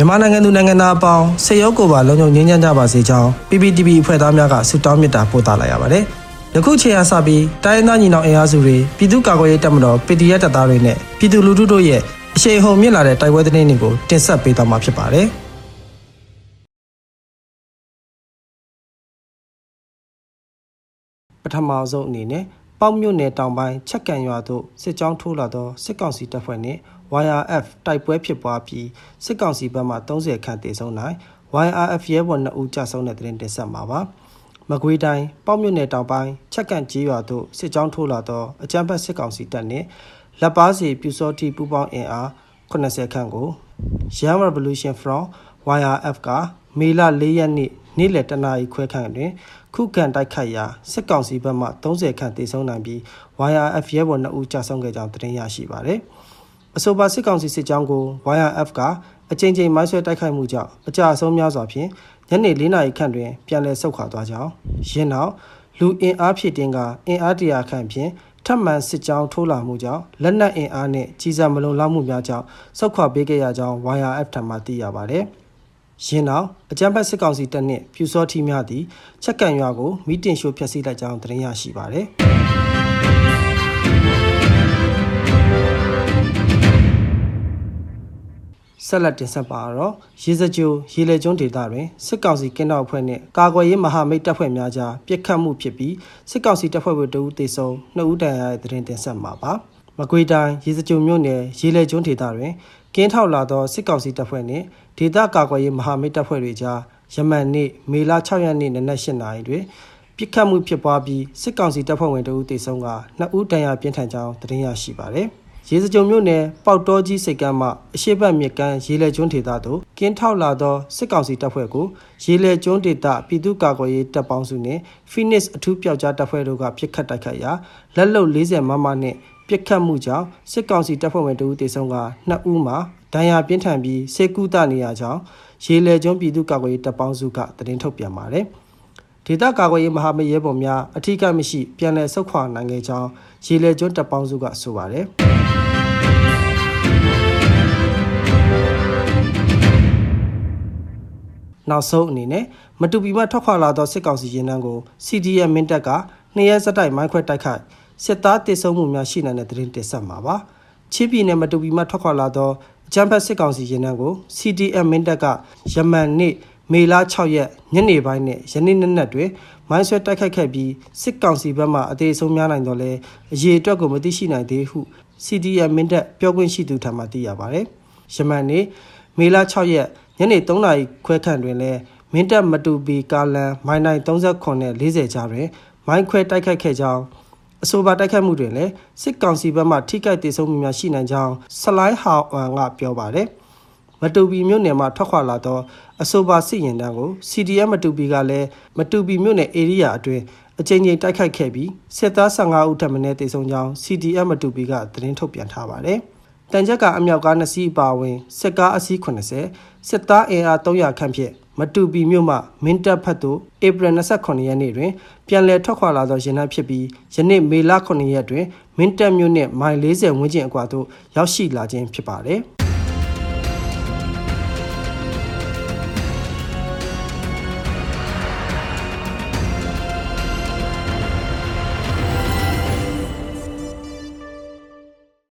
မြန်မာနိုင်ငံသူနိုင်ငံသားအပေါင်းစေရုပ်ကိုပါလုံခြုံငြိမ်းချမ်းကြပါစေကြောင်း PPTV အဖွဲ့သားများကဆုတောင်းမေတ္တာပို့သလိုက်ရပါတယ်။ယခုချိန်အားစပြီးတိုင်းရင်းသားညီနောင်အင်အားစုတွေပြည်သူ့ကာကွယ်ရေးတပ်မတော် PDF တပ်သားတွေနဲ့ပြည်သူလူထုတို့ရဲ့အရှိန်ဟုန်မြင့်လာတဲ့တိုက်ပွဲသတင်းတွေကိုတင်ဆက်ပေးသွားမှာဖြစ်ပါတယ်။ပထမဆုံးအနေနဲ့ပေါ့မြို့နယ်တောင်ပိုင်းချက်ကန်ရွာသို့စစ်ကြောင်းထိုးလာသောစစ်ကောင်စီတပ်ဖွဲ့နှင့် YRF တိုက်ပွဲဖြစ်ပွားပြီးစစ်ကောင်စီဘက်မှ30ခန့်တေဆုံးနိုင် YRF ရဲဘော်2ဦးကြာဆုံးတဲ့တဲ့တင်ဆက်မှာပါမကွေးတိုင်းပေါ့မြို့နယ်တောင်ပိုင်းချက်ကန်ကြီးရွာသို့စစ်ကြောင်းထိုးလာသောအကြမ်းဖက်စစ်ကောင်စီတပ်နှင့်လက်ပါစီပြူစောတိပူပေါင်းအင်အား80ခန့်ကို Young Revolution Front YRF ကမေလ4ရက်နေ့နေ့လယ်တနာရီခွဲခန့်တွင် ခုခံတိုက်ခိုက်ရာစစ်ကောင်စီဘက်မှ30ခန့်တေဆုံးနိုင်ပြီး YRF ရဲဘော်2ဦးကြာဆုံးခဲ့ကြောင်းသတင်းရရှိပါသည်။ အဆိုပါစစ်ကောင်စီစစ်ကြောင်းကို YRF ကအကြိမ်ကြိမ်မိုင်းဆွဲတိုက်ခိုက်မှုကြောင့်အကြအဆုံးများစွာဖြင့်ညနေ4နာရီခန့်တွင်ပြန်လည်ဆုတ်ခွာသွားကြောင်းရင်းနောက်လူအင်အားဖြည့်တင်းကအင်အားတရာခန့်ဖြင့်ထပ်မံစစ်ကြောင်းထိုးလာမှုကြောင့်လက်နက်အင်အားနှင့်ကြီးစံမလုံလောက်မှုများကြောင့်ဆုတ်ခွာပေးခဲ့ရကြောင်း YRF ထံမှသိရပါသည်။ရင်းနောက်အကြမ်းဖက်စစ်ကောင်စီတပ်နှင့်ပြူစောထီများသည်ချက်ကန်ရွာကိုမီတင်ရှိုးဖျက်ဆီးလိုက်ကြောင်းသတင်းရရှိပါသည် ဆက်လက်တင်ဆက်ပါတော့ရေစကြိုရေလေကျွန်းဒေသတွင်စစ်ကောင်စီကင်းတော်အဖွဲ့နှင့်ကာကွယ်ရေးမဟာမိတ်တပ်ဖွဲ့များကြားပြစ်ခတ်မှုဖြစ်ပြီးစစ်ကောင်စီတပ်ဖွဲ့ဝင်တဦးသေဆုံးနှစ်ဦးဒဏ်ရာရတဲ့သတင်းတင်ဆက်မှာပါမကွေးတိုင်းရေစကြိုမြို့နယ်ရေလေကျွန်းဒေသတွင်ကင်းထောက်လာသောစစ်ကောင်စီတပ်ဖွဲ့နှင့်ဒေသကာကွယ်ရေးမဟာမိတ်တပ်ဖွဲ့တွေကြားယမန်နေ့မေလ6ရက်နေ့နနက်8နာရီတွင်ပြစ်ခတ်မှုဖြစ်ပွားပြီးစစ်ကောင်စီတပ်ဖွဲ့ဝင်တဦးသေဆုံးကနှစ်ဦးဒဏ်ရာပြင်းထန်ကြောင်းသတင်းရရှိပါသည် ရေစကြုံမြို့နယ်ပေါက်တော်ကြီးစိတ်ကမ်းမှအရှိတ်ဘက်မြစ်ကမ်းရေလေကျွန်းဒေသသို့ကင်းထောက်လာသောစစ်ကောင်စီတပ်ဖွဲ့ကိုရေလေကျွန်းဒေသပြည်သူ့ကာကွယ်ရေးတပ်ပေါင်းစုနှင့် Phoenix အထူးပျောက်ကြားတပ်ဖွဲ့တို့ကပြစ်ခတ်တိုက်ခိုက်ရာလက်လုံ40မမနှင့်ပြစ်ခတ်မှုကြောင့်စစ်ကောင်စီတပ်ဖွဲ့ဝင်တို့တေဆုံးကနှစ်ဦးမှာဒဏ်ရာပြင်းထန်ပြီးစေကူတနေရကြောင်းရေလေကျွန်းပြည်သူ့ကာကွယ်ရေးတပ်ပေါင်းစုကသတင်းထုတ်ပြန်ပါတယ်။ဒေသကာကွယ်ရေးမဟာမိတ်ရဲဘော်များအထူးကမရှိပြန်လည်ဆုတ်ခွာနိုင်ခဲ့ကြောင်းရေလေကျွန်းတပ်ပေါင်းစုကဆိုပါတယ်။ နောက်ဆုံးအနေနဲ့မတူပီမှထွက်ခွာလာသောစစ်ကောင်စီရင်နှန်းကို CDM မင်းတပ်ကနှစ်ရက်စတိုက်မိုင်းခွဲတိုက်ခိုက်စစ်သားတည်ဆုံမှုများရှိနိုင်တဲ့သတင်းတင်ဆက်မှာပါ။ချင်းပြည်နယ်မတူပီမှထွက်ခွာလာသောအကြမ်းဖက်စစ်ကောင်စီရင်နှန်းကို CDM မင်းတပ်ကယမန်နေ့မေလ6ရက်ညနေပိုင်းနဲ့ယနေ့နေ့နက်တွင်မိုင်းဆွဲတိုက်ခိုက်ခဲ့ပြီးစစ်ကောင်စီဘက်မှအသေးဆုံးများနိုင်တော့လဲအရေးအတွက်ကိုမသိရှိနိုင်သေးဟု CDM မင်းတပ်ပြောခွင့်ရှိသူထံမှသိရပါတယ်။ယမန်နေ့မေလ6ရက် ညနေ3နာရီခွဲခန့်တွင်လည်းမင်းတပ်မတူပီကာလန်မိုင်းနိုင်39နဲ့40ကြားတွင် မိုင်းခွဲတိုက်ခိုက်ခဲ့ကြောင်းအဆိုပါတိုက်ခိုက်မှုတွင်လည်းစစ်ကောင်စီဘက်မှထိခိုက်ဒေဆုံးမှုများရှိနိုင်ကြောင်းဆလိုင်းဟာအန်ကပြောပါတယ်မတူပီမြို့နယ်မှာထွက်ခွာလာသောအဆိုပါစစ်ရင်တန်းကို CDM မတူပီကလည်းမတူပီမြို့နယ် area အတွင်းအကြိမ်ကြိမ်တိုက်ခိုက်ခဲ့ပြီးစစ်သား15ဦးထပ်မံတေဆုံးကြောင်း CDM မတူပီကသတင်းထုတ်ပြန်ထားပါတယ်။ တန်ချက်ကအမြောက်ကား2စီးအပါအဝင်စစ်ကားအစီး80စစ်သားအင်အား300ခန့်ဖြင့်မတူပီမြို့မှမင်းတပ်ဖက်သို့ဧပြီ29ရက်နေ့တွင်ပြန်လည်ထွက်ခွာလာသောရင်နှန်းဖြစ်ပြီးယနေ့မေလ9ရက်တွင်မင်းတပ်မြို့နှင့်မိုင်40ဝန်းကျင်အကွာသို့ရောက်ရှိလာခြင်းဖြစ်ပါတယ်။